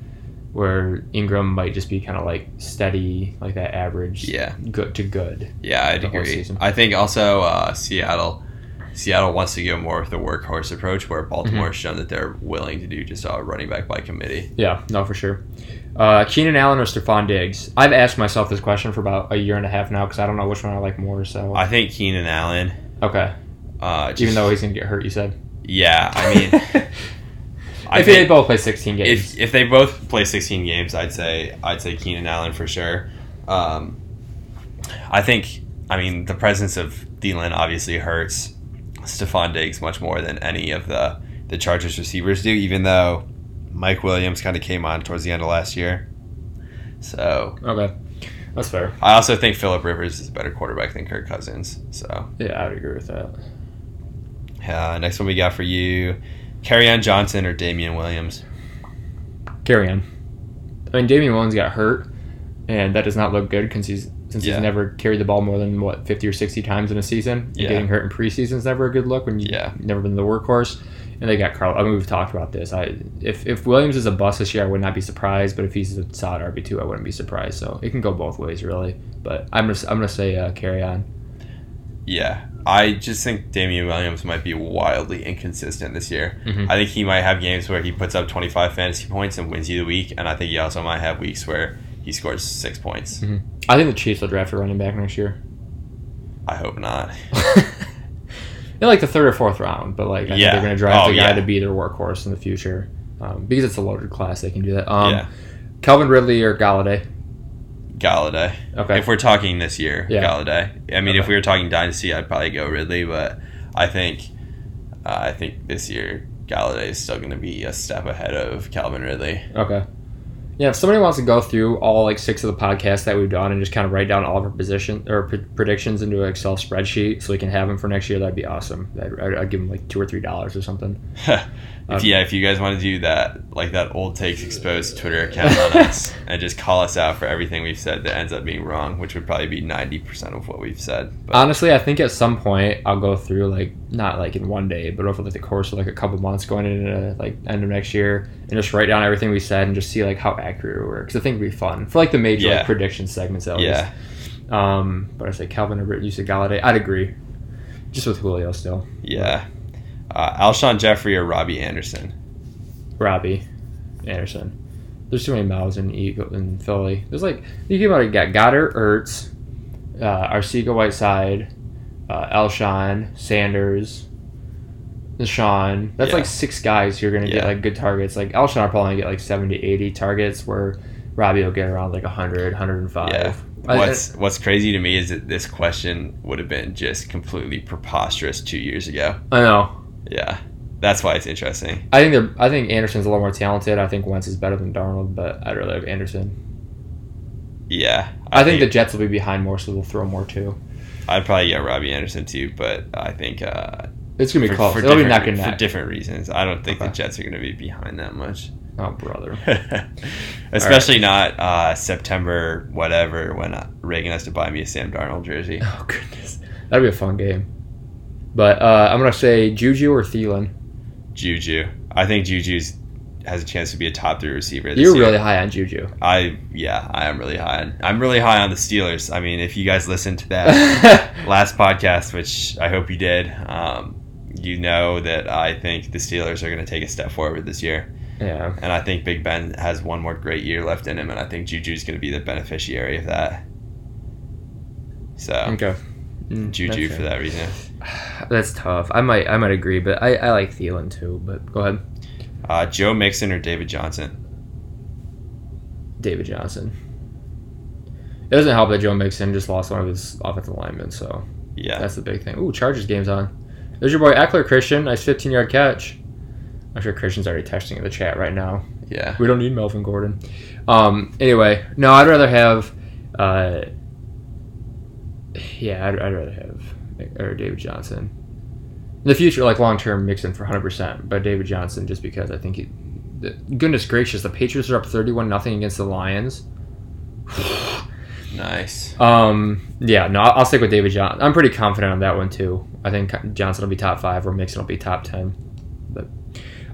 where Ingram might just be kind of like steady, like that average, Yeah. good to good. Yeah, I'd agree. season. I think also uh, Seattle, Seattle wants to go more with the workhorse approach, where Baltimore has shown that they're willing to do just a running back by committee. Yeah, no, for sure. Uh, Keenan Allen or Stefon Diggs? I've asked myself this question for about a year and a half now because I don't know which one I like more. So I think Keenan Allen. okay, Uh, just, even though he's gonna get hurt, you said. yeah, I mean, I if they both play 16 games, if if they both play 16 games, I'd say I'd say Keenan Allen for sure. Um, I think I mean the presence of Thielen obviously hurts Stefon Diggs much more than any of the the Chargers receivers do, even though Mike Williams kind of came on towards the end of last year. So okay, that's fair. I also think Philip Rivers is a better quarterback than Kirk Cousins. So Yeah, I would agree with that. uh, next one we got for you, on Johnson or Damien Williams. Kerryon. I mean, Damien Williams got hurt, and that does not look good because he's since Yeah. he's never carried the ball more than what 50 or 60 times in a season. And Yeah. Getting hurt in preseason is never a good look when you Yeah. never been the workhorse. And they got Carl. I mean, we've talked about this. I if if Williams is a bust this year, I would not be surprised. But if he's a solid RB two, I wouldn't be surprised. So it can go both ways, really. But I'm gonna I'm gonna say uh, Kerryon. Yeah, I just think Damien Williams might be wildly inconsistent this year. Mhm. I think he might have games where he puts up 25 fantasy points and wins you the week, and I think he also might have weeks where he scores six points. I think the Chiefs will draft a running back next year. I hope not. in like the third or fourth round, but like I Yeah. think they're going to draft Oh, a guy yeah. to be their workhorse in the future um, because it's a loaded class. They can do that. Um, yeah, Calvin Ridley or Golladay? Golladay. Okay. If we're talking this year, Yeah. Golladay. I mean, if we were talking dynasty, I'd probably go Ridley, but I think uh, I think this year Golladay is still going to be a step ahead of Calvin Ridley. Okay. Yeah, if somebody wants to go through all like six of the podcasts that we've done and just kind of write down all of our position or pre- predictions into an Excel spreadsheet so we can have them for next year, that'd be awesome. I'd, I'd, I'd give them like two or three dollars or something. if, yeah, if you guys want to do that, like that old takes exposed Twitter account on us, and just call us out for everything we've said that ends up being wrong, which would probably be ninety percent of what we've said. But Honestly, I think at some point I'll go through like not like in one day, but over like the course of like a couple months going into like end of next year and just write down everything we said and just see like how accurate we were because I think it'd be fun for like the major Yeah. like prediction segments at yeah. Um, but I say Calvin or you said Golladay. I'd agree, just with Julio still. yeah. Uh, Alshon Jeffery or Robbie Anderson. Robbie Anderson. There's too many mouths in Eagle in Philly. There's like you think about it, you got Goedert, Ertz, uh, Arcega Whiteside, uh, Alshon, Sanders, DeSean. That's Yeah. like six guys you're gonna get like good targets. Like Alshon are probably gonna get like 70, 80 targets, where Robbie will get around like 100, 105. Yeah. I- What's What's crazy to me is that this question would have been just completely preposterous two years ago. I know. Yeah, that's why it's interesting. I think they're. I think Anderson's a little more talented. I think Wentz is better than Darnold, but I'd rather have Anderson. Yeah, I, think, the Jets will be behind more, so they'll throw more too. I'd probably get Robbie Anderson too, but I think uh, It's gonna be for, close. for It'll be different- neck and for different reasons. I don't think Okay. the Jets are going to be behind that much. Oh brother. Especially not uh, September whatever when Reagan has to buy me a Sam Darnold jersey. Oh goodness, that'd be a fun game. But uh, I'm gonna say Juju or Thielen. Juju, I think Juju's has a chance to be a top three receiver. This You're year. really high on Juju. I yeah, I am really high on. I'm really high on the Steelers. I mean, if you guys listened to that last podcast, which I hope you did, um, you know that I think the Steelers are going to take a step forward this year, yeah. and I think Big Ben has one more great year left in him, and I think Juju's going to be the beneficiary of that. So Okay. Mm, Juju for that reason. That's tough. I might I might agree, but I, I like Thielen too. But go ahead, Uh, Joe Mixon or David Johnson? David Johnson. It doesn't help that Joe Mixon just lost one of his offensive linemen, so Yeah, that's the big thing. Ooh, Chargers game's on. There's your boy Ekeler Christian. Nice 15 yard catch. I'm sure Christian's already texting in the chat right now. yeah. We don't need Melvin Gordon. Um, anyway, no, I'd rather have. Uh, yeah, I'd, I'd rather have or David Johnson. In the future, like long term, Mixon for 100%, but David Johnson just because I think he. The, goodness gracious, the Patriots are up 31 nothing against the Lions. Nice. Um, yeah, no, I'll, I'll stick with David Johnson. I'm pretty confident on that one too. I think Johnson will be top five, or Mixon will be top ten. But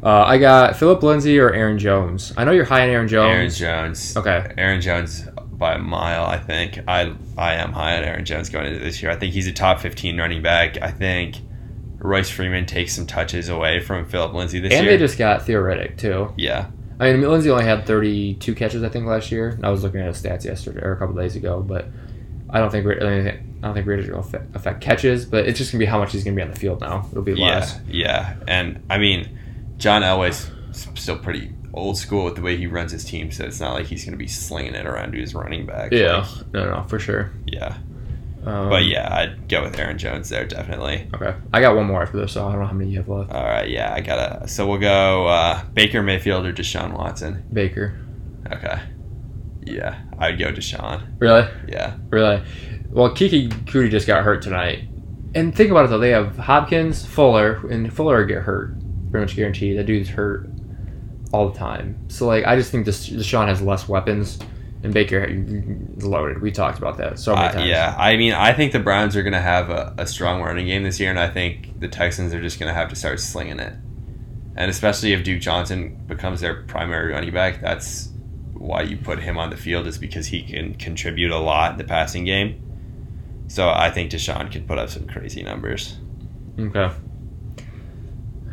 uh, I got Philip Lindsay or Aaron Jones. I know you're high on Aaron Jones. Aaron Jones. Okay. Aaron Jones by a mile. I think I I am high on Aaron Jones going into this year. I think he's a top 15 running back. I think Royce Freeman takes some touches away from Philip Lindsay this And year. And they just got theoretic too. yeah, I mean, Lindsay only had 32 catches, I think, last year. I was looking at his stats yesterday or a couple days ago, but I don't think I don't think Raiders will affect, affect catches, but it's just gonna be how much he's gonna be on the field now. It'll be yeah, less. yeah. And I mean, John Elway's still pretty old school with the way he runs his team, so it's not like he's going to be slinging it around to his running back. Yeah, Like, no, no, for sure. yeah. Um, But yeah, I'd go with Aaron Jones there definitely. Okay, I got one more after this, so I don't know how many you have left. All right, yeah, I gotta. So we'll go uh, Baker Mayfield or Deshaun Watson. Baker. Okay. Yeah, I'd go Deshaun. Really? Yeah. Really? Well, Keke Coutee just got hurt tonight. And think about it though, they have Hopkins, Fuller, and Fuller get hurt. Pretty much guaranteed. That dude's hurt all the time. So like, I just think this Deshaun has less weapons, and Baker is loaded. We talked about that so many Uh, times. yeah, I mean, I think the Browns are going to have a, a strong running game this year, and I think the Texans are just going to have to start slinging it. And especially if Duke Johnson becomes their primary running back, that's why you put him on the field, is because he can contribute a lot in the passing game. So I think Deshaun could put up some crazy numbers. Okay.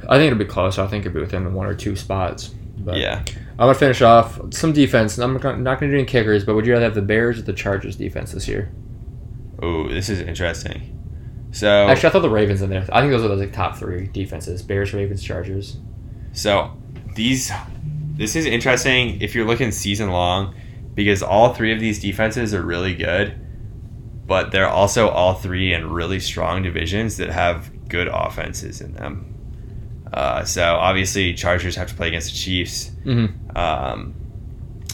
I think it'll be close. I think it'll be within one or two spots. But yeah. I'm gonna finish off some defense. I'm not gonna do any kickers, but would you rather have the Bears or the Chargers defense this year? Oh, this is interesting. So Actually, I thought the Ravens in there. I think those are the like, top three defenses: Bears, Ravens, Chargers. So these this is interesting if you're looking season long because all three of these defenses are really good, but they're also all three in really strong divisions that have good offenses in them. Uh, so obviously Chargers have to play against the Chiefs. Mm-hmm. Um,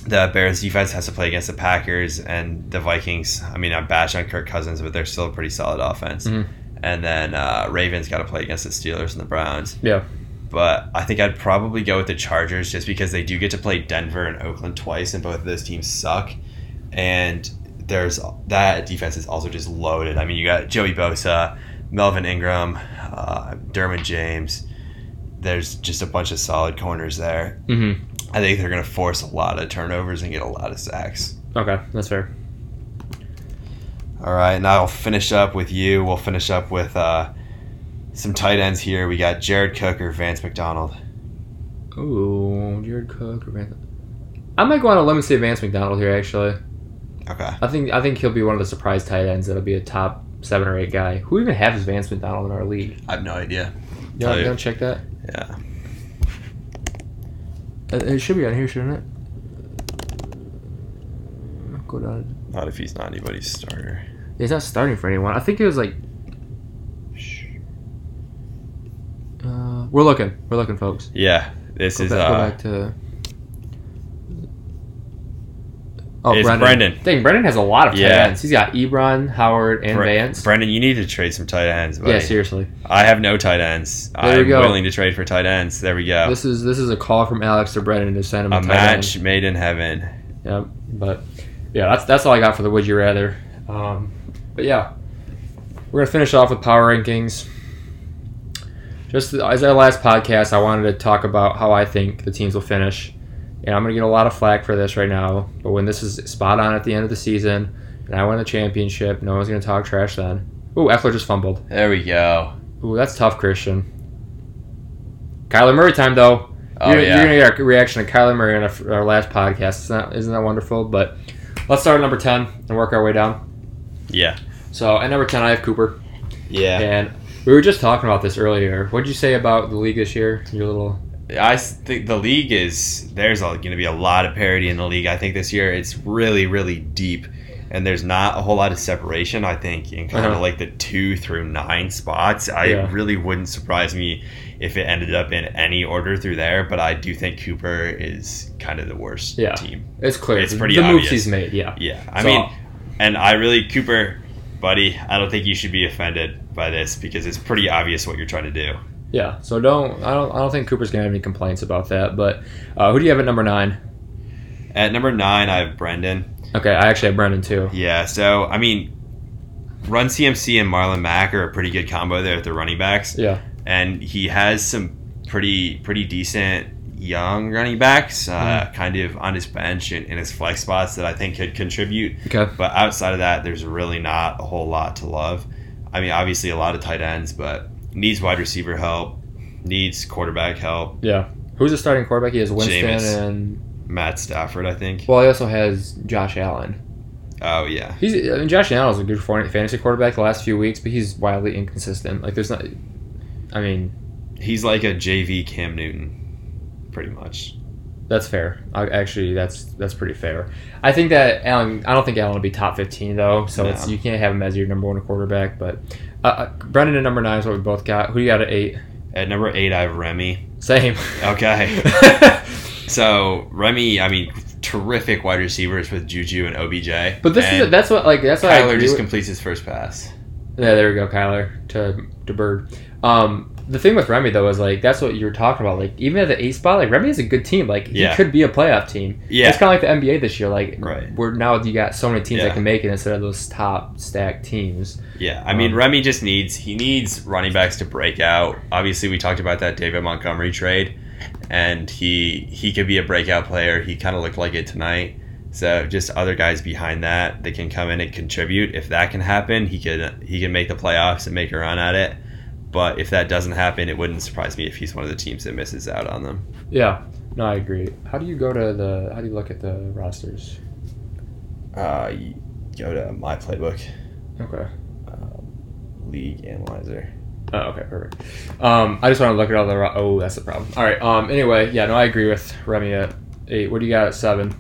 the Bears defense has to play against the Packers and the Vikings. I mean, I'm bash on Kirk Cousins, but they're still a pretty solid offense. Mhm. And then uh, Ravens got to play against the Steelers and the Browns Yeah. but I think I'd probably go with the Chargers just because they do get to play Denver and Oakland twice, and both of those teams suck. And there's that defense is also just loaded. I mean, you got Joey Bosa, Melvin Ingram, uh, Derwin James. There's just a bunch of solid corners there. Mm-hmm. I think they're going to force a lot of turnovers and get a lot of sacks. Okay, that's fair. All right, now I'll finish up with you. We'll finish up with uh, some tight ends here. We got Jared Cook or Vance McDonald. Ooh, Jared Cook. or Vance- I might go on a limb and say Vance McDonald here. Actually, Okay. I think I think he'll be one of the surprise tight ends. That'll be a top seven or eight guy. Who even has Vance McDonald in our league? I have no idea. You Tell don't, you you. don't check that? Yeah. Uh, It should be on here, shouldn't it? Go down. Not if he's not anybody's starter. He's not starting for anyone. I think it was like. Uh, we're looking. We're looking, folks. Yeah. This Go is back, go uh back to. Oh, It's Brendan. Brendan. Dang, Brendan has a lot of tight Yeah. ends. He's got Ebron, Howard, and Bre- Vance. Brendan, you need to trade some tight ends. Buddy. yeah, seriously. I have no tight ends. There I'm go. willing to trade for tight ends. There we go. This is this is a call from Alex to Brendan to send him a, a match end. made in heaven. Yep. But yeah, that's that's all I got for the Would You Rather. Um, but yeah, we're gonna finish off with power rankings. Just as our last podcast, I wanted to talk about how I think the teams will finish, and I'm gonna get a lot of flack for this right now. But when this is spot on at the end of the season, and I win the championship, no one's gonna talk trash then. Ooh, Ekeler just fumbled. There we go. Ooh, that's tough, Christian. Kyler Murray time though. Oh you're, yeah. you're gonna get our reaction to Kyler Murray on our, our last podcast. Isn't that, isn't that wonderful? But let's start at number ten and work our way down. yeah. So at number ten, I have Cooper, Yeah. and we were just talking about this earlier. What did you say about the league this year? Your little I think the league is there's going to be a lot of parity in the league. I think this year it's really really deep, and there's not a whole lot of separation. I think in kind Uh-huh. of like the two through nine spots. I Yeah. really wouldn't surprise me if it ended up in any order through there. But I do think Cooper is kind of the worst Yeah. team. it's clear. It's pretty the moves he's made. Yeah. Yeah, I So- mean, and I really Cooper, buddy. I don't think you should be offended by this because it's pretty obvious what you're trying to do. Yeah. So don't I don't I don't think Cooper's gonna have any complaints about that. But uh, who do you have at number nine? At number nine, I have Brendan. Okay, I actually have Brendan too. Yeah, so I mean, Run CMC and Marlon Mack are a pretty good combo there at the running backs, Yeah. and he has some pretty pretty decent young running backs, uh, kind of on his bench and in his flex spots that I think could contribute. Okay. But outside of that, there's really not a whole lot to love. I mean, obviously a lot of tight ends, but needs wide receiver help, needs quarterback help. Yeah. Who's the starting quarterback? He has Winston Jameis. and Matt Stafford, I think. well, he also has Josh Allen. Oh yeah, He's I mean, Josh Allen is a good fantasy quarterback the last few weeks, but he's wildly inconsistent. Like there's not. I mean, he's like a JV Cam Newton, pretty much. that's fair. I, actually, that's that's pretty fair. I think that Allen. I don't think Allen will be top fifteen though, so it's No. you can't have him as your number one quarterback. But uh, uh, Brendan at number nine is what we both got. Who do you got at eight? At number eight, I have Remy. Same. Okay. So Remy, I mean, terrific wide receivers with Juju and OBJ. but this and is that's what like that's what I Kyler just completes his first pass. Yeah, there we go, Kyler to to Bird. Um, the thing with Remy though is like that's what you were talking about. Like even at the eight spot, like Remy is a good team. Like he Yeah. could be a playoff team. Yeah. It's kind of like the NBA this year. Like Right. we're now you got so many teams Yeah. that can make it instead of those top stacked teams. Yeah, I mean, Um, Remy just needs he needs running backs to break out. Obviously, we talked about that David Montgomery trade, and he he could be a breakout player. He kind of looked like it tonight. So just other guys behind that that can come in and contribute. If that can happen, he could he can make the playoffs and make a run at it. But if that doesn't happen, it wouldn't surprise me if he's one of the teams that misses out on them. Yeah, no, I agree. How do you go to the? How do you look at the rosters? Uh, go to my playbook, Okay. um, league analyzer. Oh, okay, perfect. Um, I just want to look at all the. Ro- oh, that's the problem. All right. Um. Anyway, yeah. No, I agree with Remy at eight. What do you got at seven?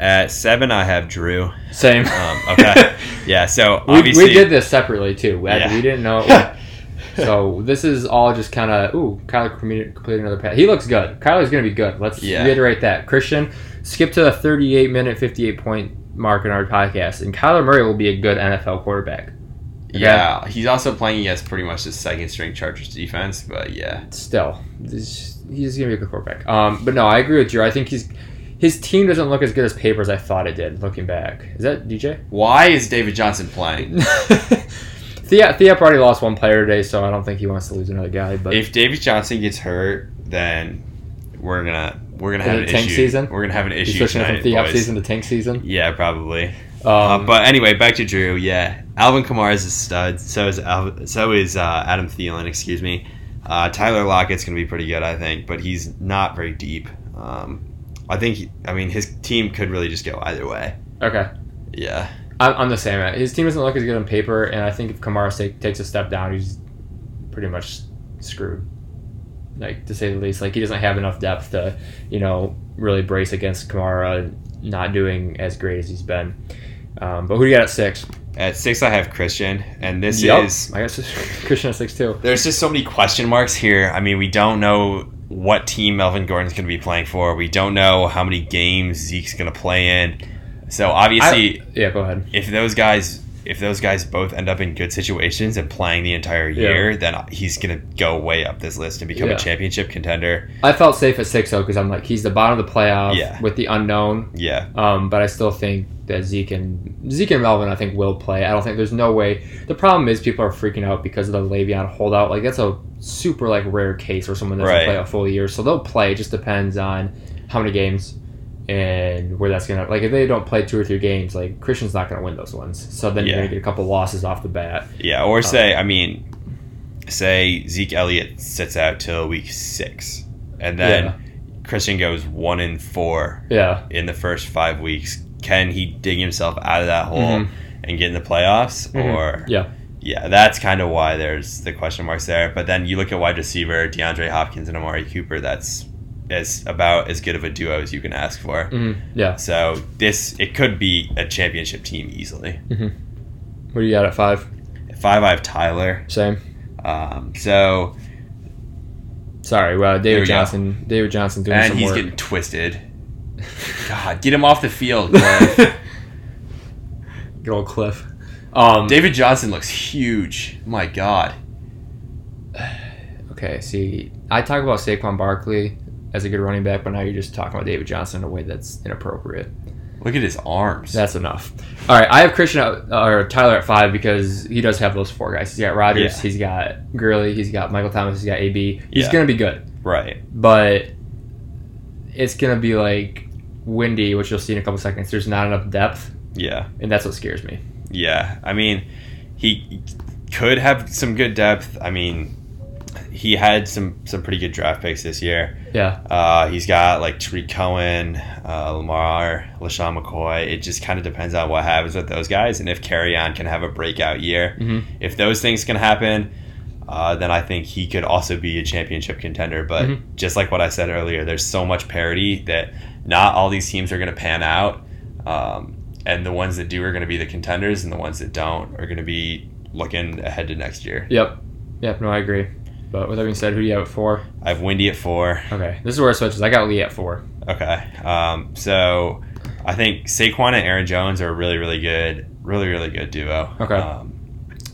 At seven, I have Drew. Same. Um, okay. Yeah. So we, obviously, we did this separately too. We, Yeah. we didn't know. so this is all just kind of ooh, Kyler completed another pass. He looks good. Kyler's gonna be good. Let's Yeah. reiterate that. Christian, skip to the 38 minute, 58 point mark in our podcast, and Kyler Murray will be a good NFL quarterback. Yeah, he's also playing against pretty much the second string Chargers defense, but yeah. Still, this- he's gonna be a good quarterback. Um, but no, I agree with you. I think he's his team doesn't look as good as paper as I thought it did. Looking back, is that DJ? Why is David Johnson playing? Thea Thea already lost one player today, so I don't think he wants to lose another guy. But if David Johnson gets hurt, then we're gonna we're gonna Is have an tank issue. season? We're gonna have an he's issue switching tonight, from Thea season to tank season. Yeah, probably. Um, uh, but anyway, back to Drew. Yeah, Alvin Kamara is a stud. So is Al- so is uh, Adam Thielen. Excuse me. Uh, Tyler Lockett's gonna be pretty good, I think, but he's not very deep. Um, I think. I mean, his team could really just go either way. okay. Yeah. I'm, I'm the same. His team doesn't look as good on paper, and I think if Kamara take, takes a step down, he's pretty much screwed. Like to say the least, like he doesn't have enough depth to, you know, really brace against Kamara not doing as great as he's been. Um, but who do you got at six? At six, I have Christian, and this Yup. is I guess Christian at six too. there's just so many question marks here. I mean, we don't know what team Melvin Gordon's going to be playing for. We don't know how many games Zeke's going to play in. So obviously, Yeah, go ahead. if those guys if those guys both end up in good situations and playing the entire year, then he's going to go way up this list and become Yeah. a championship contender. I felt safe at six though because I'm like he's the bottom of the playoff Yeah. with the unknown. Yeah. Um, but I still think that Zeke and Zeke and Melvin, I think, will play. I don't think there's no way. The problem is people are freaking out because of the Le'Veon holdout. Like that's a super like rare case where someone doesn't Right. play a full year, so they'll play. It just depends on how many games and where that's gonna. Like if they don't play two or three games, like Christian's not gonna win those ones. So then you're gonna get a couple losses off the bat. Yeah, or say, I mean, say Zeke Elliott sits out till week six, and then Yeah. Christian goes one in four Yeah. in the first five weeks. Can he dig himself out of that hole Mhm. and get in the playoffs? Mhm. Or Yeah. yeah, that's kind of why there's the question marks there. But then you look at wide receiver, DeAndre Hopkins and Amari Cooper. That's is about as good of a duo as you can ask for. hmm Yeah. So this it could be a championship team easily. What do you got at five? At five, I have Tyler. Same. Um, so Sorry, well, David we go. Johnson. David Johnson doing and some he's work. getting twisted. God, get him off the field. Cliff. Good old Cliff. Um, David Johnson looks huge. My God. Okay, see, I talk about Saquon Barkley as a good running back, but now you're just talking about David Johnson in a way that's inappropriate. Look at his arms. That's enough. All right, I have Christian at, or Tyler at five because he does have those four guys. He's got Rodgers, Yeah. he's got Gurley, he's got Michael Thomas, he's got AB. He's Yeah. gonna be good, right. but it's gonna be like windy, which you'll see in a couple seconds. There's not enough depth, Yeah. and that's what scares me. Yeah. I mean, he could have some good depth. I mean, he had some some pretty good draft picks this year. Yeah, Uh, he's got like Tarik Cohen, uh, Lamar, LeSean McCoy. It just kind of depends on what happens with those guys and if Kerryon can have a breakout year. Mhm. If those things can happen, uh, then I think he could also be a championship contender. But Mhm. just like what I said earlier, there's so much parity that not all these teams are going to pan out. Um, and the ones that do are going to be the contenders, and the ones that don't are going to be looking ahead to next year. yep, yep. No, I agree. But with that being said, who do you have at four? I have Windy at four. Okay, this is where it switches. I got Lee at four. Okay. Um, so I think Saquon and Aaron Jones are a really, really good, really, really good duo. Okay. Um,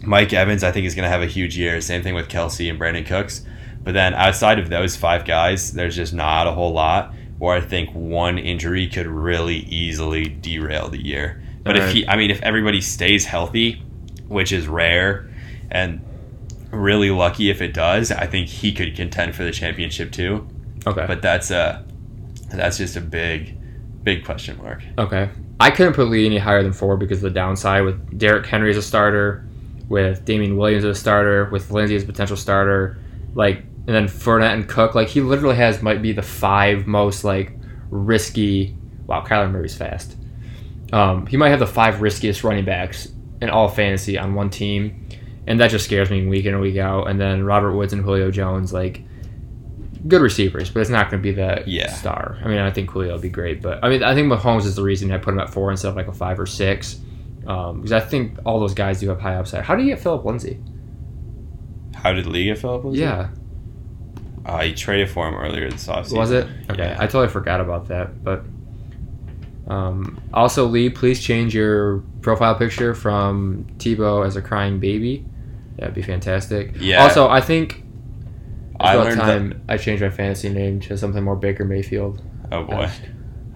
Mike Evans, I think, is going to have a huge year. Same thing with Kelce and Brandin Cooks. But then outside of those five guys, there's just not a whole lot where I think one injury could really easily derail the year. But if he, I mean, if everybody stays healthy, which is rare, and really lucky if it does, I think he could contend for the championship too Okay. but that's a that's just a big big question mark Okay. I couldn't put Lee any higher than four because of the downside with Derrick Henry as a starter, with Damien Williams as a starter, with Lindsay as a potential starter, like, and then Fournette and Cook. Like, he literally has might be the five most like risky. Wow, Kyler Murray's fast. Um, he might have the five riskiest running backs in all fantasy on one team, and that just scares me week in and week out. And then Robert Woods and Julio Jones, like, good receivers, but it's not going to be the Yeah. star. I mean, I think Julio will be great, but I mean, I think Mahomes is the reason I put him at four instead of like a five or six, um, because I think all those guys do have high upside. How do you get Philip Lindsay? how did lee get philip Lindsay? Yeah, uh, he traded for him earlier this offseason was it? Okay, Yeah. I totally forgot about that. But um, also, Lee, please change your profile picture from Tebow as a crying baby. That'd be fantastic. Yeah. Also, I think I about learned time that I changed my fantasy name to something more Baker Mayfield. oh boy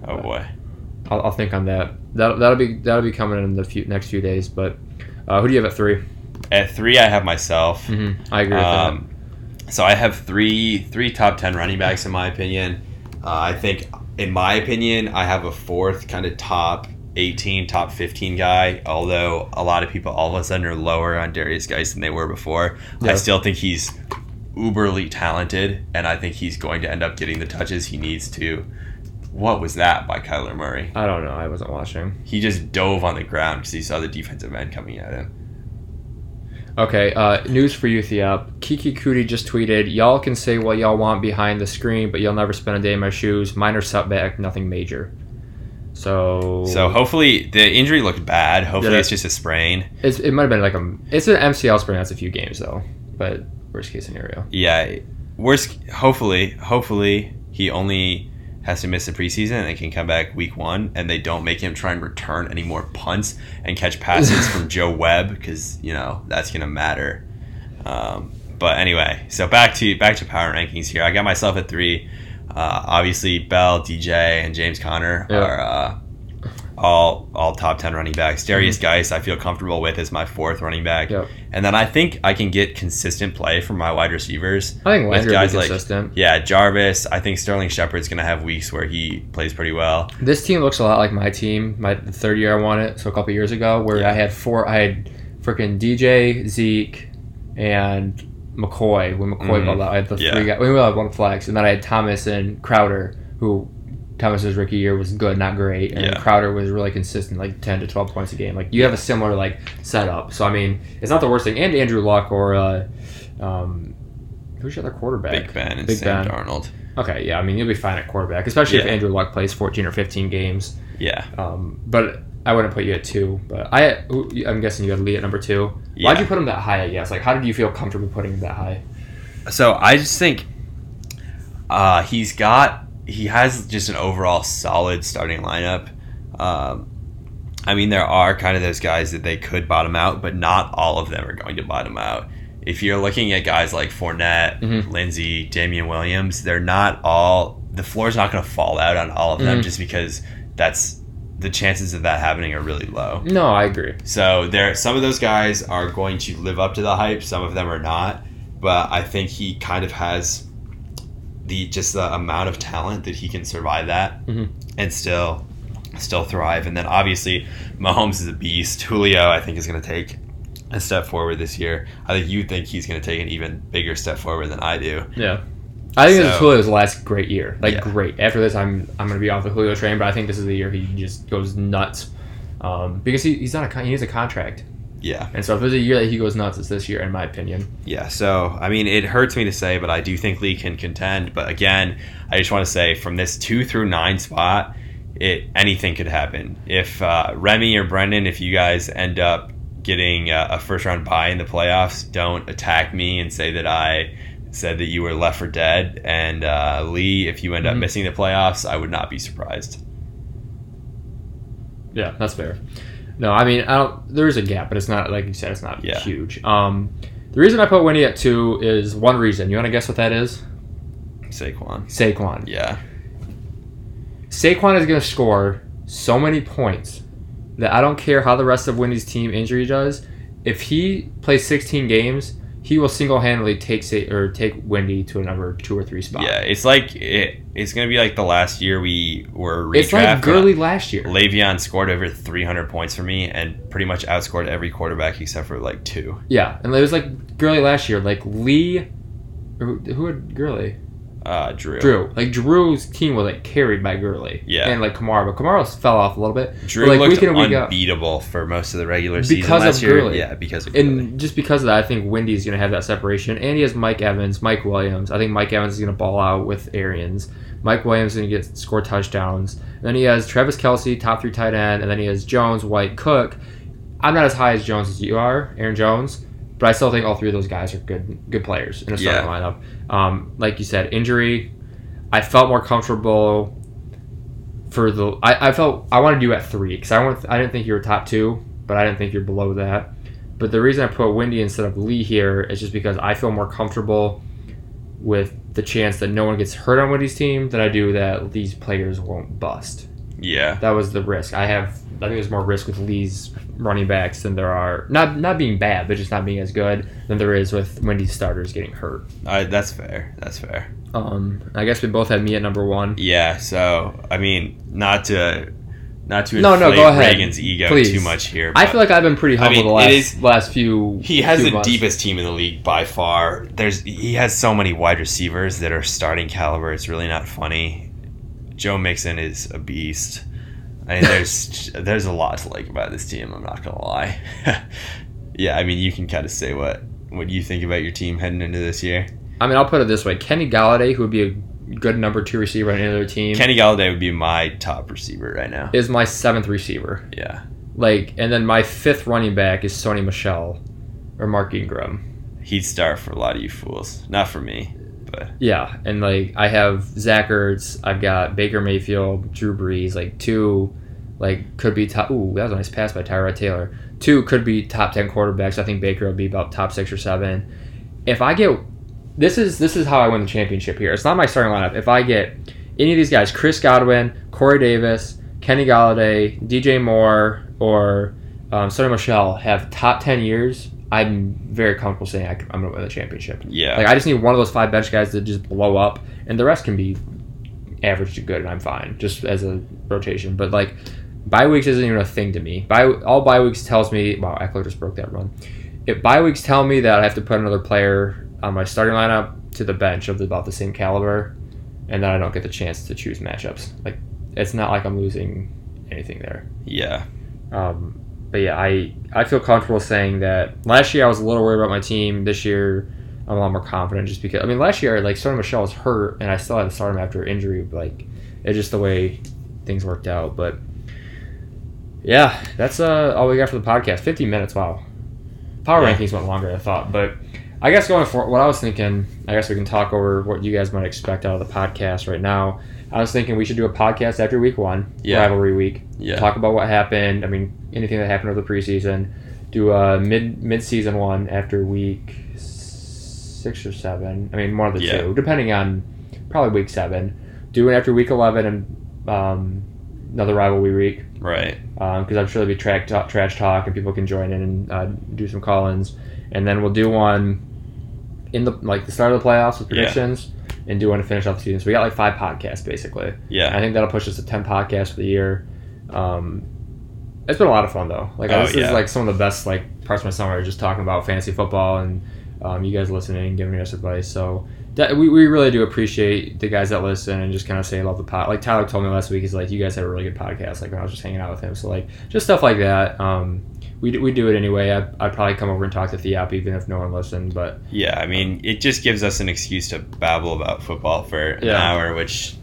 oh boy I'll, I'll think on that. That'll, that'll be that'll be coming in the few, next few days. But uh, who do you have at three? at three i have myself Mm-hmm. I agree with um, so i have three three top 10 running backs in my opinion uh, i think in my opinion i have a fourth kind of top 18 top 15 guy although a lot of people all of a sudden are lower on Derrius Guice than they were before i still think he's uberly talented and i think he's going to end up getting the touches he needs to what was that by Kyler Murray? I don't know. I wasn't watching. He just dove on the ground because he saw the defensive end coming at him. Okay, uh, news for you, Theop. Keke Coutee just tweeted, Y'all can say what y'all want behind the screen, but you'll never spend a day in my shoes. Minor setback, nothing major. So. So hopefully the injury looked bad. Hopefully it's just a sprain. It's, it might have been like a. It's an MCL sprain. That's a few games, though. But worst case scenario. Yeah, worst. Hopefully, hopefully he only has to miss the preseason and can come back week one, and they don't make him try and return any more punts and catch passes from Joe Webb because you know that's gonna matter. Um, but anyway, so back to back to power rankings here. I got myself at three. Uh, obviously, Bell, DJ, and James Conner Yeah. are uh, all all top ten running backs. Derrius Guice, I feel comfortable with as my fourth running back. Yep. And then I think I can get consistent play from my wide receivers. I think will guys like- consistent. Yeah, Jarvis. I think Sterling Shepard's going to have weeks where he plays pretty well. This team looks a lot like my team, my the third year I won it, so a couple years ago, where Yeah. I had four. I had freaking DJ, Zeke, and McCoy. When McCoy Mhm. balled out, I had the Yeah. three guys. We only had one flex, and then I had Thomas and Crowder, who Thomas's rookie year was good, not great, and Yeah. Crowder was really consistent, like ten to twelve points a game. Like you have a similar like setup. So I mean, it's not the worst thing. And Andrew Luck or uh, um, who's your other quarterback? Big Ben and Big Sam Ben. Darnold. Okay, yeah, I mean you'll be fine at quarterback, especially if Andrew Luck plays fourteen or fifteen games. Yeah. Um, but I wouldn't put you at two. But I, I'm guessing you had Lee at number two. Why'd you put him that high? I guess. Like, how did you feel comfortable putting him that high? So I just think uh, he's got he has just an overall solid starting lineup. Um, I mean, there are kind of those guys that they could bottom out, but not all of them are going to bottom out. If you're looking at guys like Fournette, Mhm. Lindsay, Damien Williams, they're not all the floor's not going to fall out on all of them Mhm. just because that's the chances of that happening are really low. No, I agree. So there, some of those guys are going to live up to the hype. Some of them are not. But I think he kind of has the just the amount of talent that he can survive that Mhm. and still still thrive. And then obviously Mahomes is a beast. Julio, I think, is going to take a step forward this year. I think you think he's going to take an even bigger step forward than I do. Yeah. I think this is So- Julio's last great year. Like Yeah. great. After this, I'm I'm gonna be off the Julio train, but I think this is the year he just goes nuts. Um, because he, he's not a needs a contract, Yeah. and so if there's a year that he goes nuts, it's this year, in my opinion. Yeah, so I mean, it hurts me to say, but I do think Lee can contend. But again, I just want to say from this two through nine spot, it anything could happen. If uh, Remy or Brendan, if you guys end up getting uh, a first round bye in the playoffs, don't attack me and say that I said that you were left for dead. And uh, Lee, if you end up Mhm. missing the playoffs, I would not be surprised. Yeah, that's fair. No, I mean, I don't. There is a gap, but it's not like you said. It's not Yeah. huge. Um, the reason I put Winnie at two is one reason. You want to guess what that is? Saquon. Saquon. Yeah. Saquon is going to score so many points that I don't care how the rest of Wendy's team injury does. If he plays 16 games, he will single-handedly take Sa- or take Wendy to a number two or three spot. Yeah, it's like it, it's gonna be like the last year we were redraft. it's like Gurley last year. Le'Veon scored over 300 points for me and pretty much outscored every quarterback except for like two. Yeah, and it was like Gurley last year. Like Lee, or who who had Gurley? Uh, Drew. Drew. Like Drew's team was like carried by Gurley. Yeah. and like Kamara, but Kamara fell off a little bit. Drew But, like, looked week in week out- unbeatable for most of the regular season Because of last year. Gurley. Yeah, because of Gurley. And just because of that, I think Wendy's going to have that separation. And he has Mike Evans, Mike Williams. I think Mike Evans is going to ball out with Arians. Mike Williams is going to get score touchdowns. And then he has Travis Kelce, top three tight end. And then he has Jones, White, Cook. I'm not as high as Jones as you are, Aaron Jones. But I still think all three of those guys are good good players in a starting Yeah. lineup. Um, like you said, injury. I felt more comfortable for the. I, I felt I wanted you at three because I want. I didn't think you were top two, but I didn't think you're below that. But the reason I put Wendy instead of Lee here is just because I feel more comfortable with the chance that no one gets hurt on Wendy's team than I do that these players won't bust. Yeah. That was the risk. I have. I think there's more risk with Lee's running backs than there are not not being bad, but just not being as good than there is with Wendy's starters getting hurt. I, that's fair. That's fair. Um, I guess we both had me at number one. Yeah. So I mean, not to not to No, no, go ahead. Reagan's ego Please. too much here. I feel like I've been pretty I humble mean, the last is- last few. he has few the months. deepest team in the league by far. There's he has so many wide receivers that are starting caliber. It's really not funny. Joe Mixon is a beast. I mean, there's there's a lot to like about this team. I'm not gonna lie. yeah, I mean, you can kind of say what what you think about your team heading into this year. I mean, I'll put it this way: Kenny Golladay, who would be a good number two receiver on any other team, Kenny Golladay would be my top receiver right now. is my seventh receiver. Yeah, Like, and then my fifth running back is Sony Michel or Mark Ingram. he'd start for a lot of you fools, not for me. But Yeah, and like I have Zach Ertz, I've got Baker Mayfield, Drew Brees, like two, like could be top. Ooh, that was a nice pass by Tyrod Taylor. Two could be top ten quarterbacks. I think Baker will be about top six or seven. If I get, this is this is how I win the championship here. It's not my starting lineup. If I get any of these guys, Chris Godwin, Corey Davis, Kenny Golladay, DJ Moore, or um, Sony Michel have top ten years, I'm very comfortable saying I, am going to win the championship. yeah, Like I just need one of those five bench guys to just blow up, and the rest can be average to good, and I'm fine just as a rotation. But like bye weeks isn't even a thing to me. Bye all bye weeks tells me wow, Ekeler just broke that run. If bye weeks tell me that I have to put another player on my starting lineup to the bench of about the same caliber, and then I don't get the chance to choose matchups. Like it's not like I'm losing anything there. yeah, Um, but yeah, I I feel comfortable saying that last year I was a little worried about my team. This year I'm a lot more confident just because I mean last year like Sony Michel was hurt and I still had to start him after injury. But, like it's just the way things worked out. But yeah, that's uh, all we got for the podcast. 50 minutes. Wow. Power Yeah. rankings went longer than I thought, but. I guess going for what I was thinking, I guess we can talk over what you guys might expect out of the podcast right now. I was thinking we should do a podcast after week one, Yeah. rivalry week yeah, talk about what happened. I mean, anything that happened over the preseason. Do a mid mid season one after week six or seven. I mean, one of the Yeah. two, depending on probably week seven. Do it after week eleven and um, another rivalry week right. because I'm sure there'll be track talk, trash talk and people can join in and uh, do some call-ins. And then we'll do one in the like the start of the playoffs with Yeah. predictions. And do one to finish off the season. So we got like five podcasts basically. Yeah. I think that'll push us to ten podcasts for the year. Um, it's been a lot of fun though. Like Oh, this yeah. is like some of the best like parts of my summer, just talking about fantasy football and um, you guys listening and giving us advice. So that, we, we really do appreciate the guys that listen and just kind of say love the pod. Like Tyler told me last week, he's like, you guys have a really good podcast. Like when I was just hanging out with him, so like just stuff like that. Um, we, do- we do it anyway. I, I'd probably come over and talk to Theop even if no one listened, but yeah. I mean, it just gives us an excuse to babble about football for an Yeah. hour, which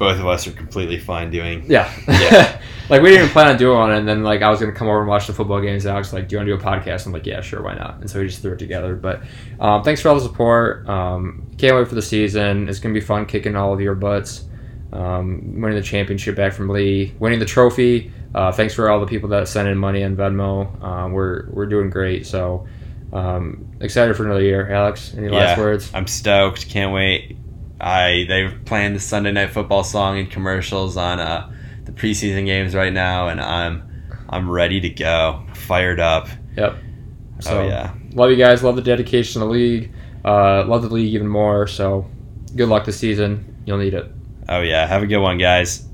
both of us are completely fine doing. Yeah. Yeah. like we didn't even plan on doing one, and then like I was gonna come over and watch the football games. Alex was like, "Do you want to do a podcast?" I'm like, "Yeah, sure, why not?" And so we just threw it together. But um, thanks for all the support. Um, can't wait for the season. It's gonna be fun kicking all of your butts. Um, winning the championship back from Lee, winning the trophy. Uh, thanks for all the people that sent in money on Venmo. Um, we're we're doing great. So um, excited for another year. Alex, any last Yeah. words? I'm stoked. Can't wait. I they've planned the Sunday night football song in commercials on uh, the preseason games right now, and I'm I'm ready to go. Fired up. Yep. So oh yeah. love you guys. Love the dedication to the league. Uh, love the league even more. So good luck this season. You'll need it. Oh yeah. Have a good one, guys.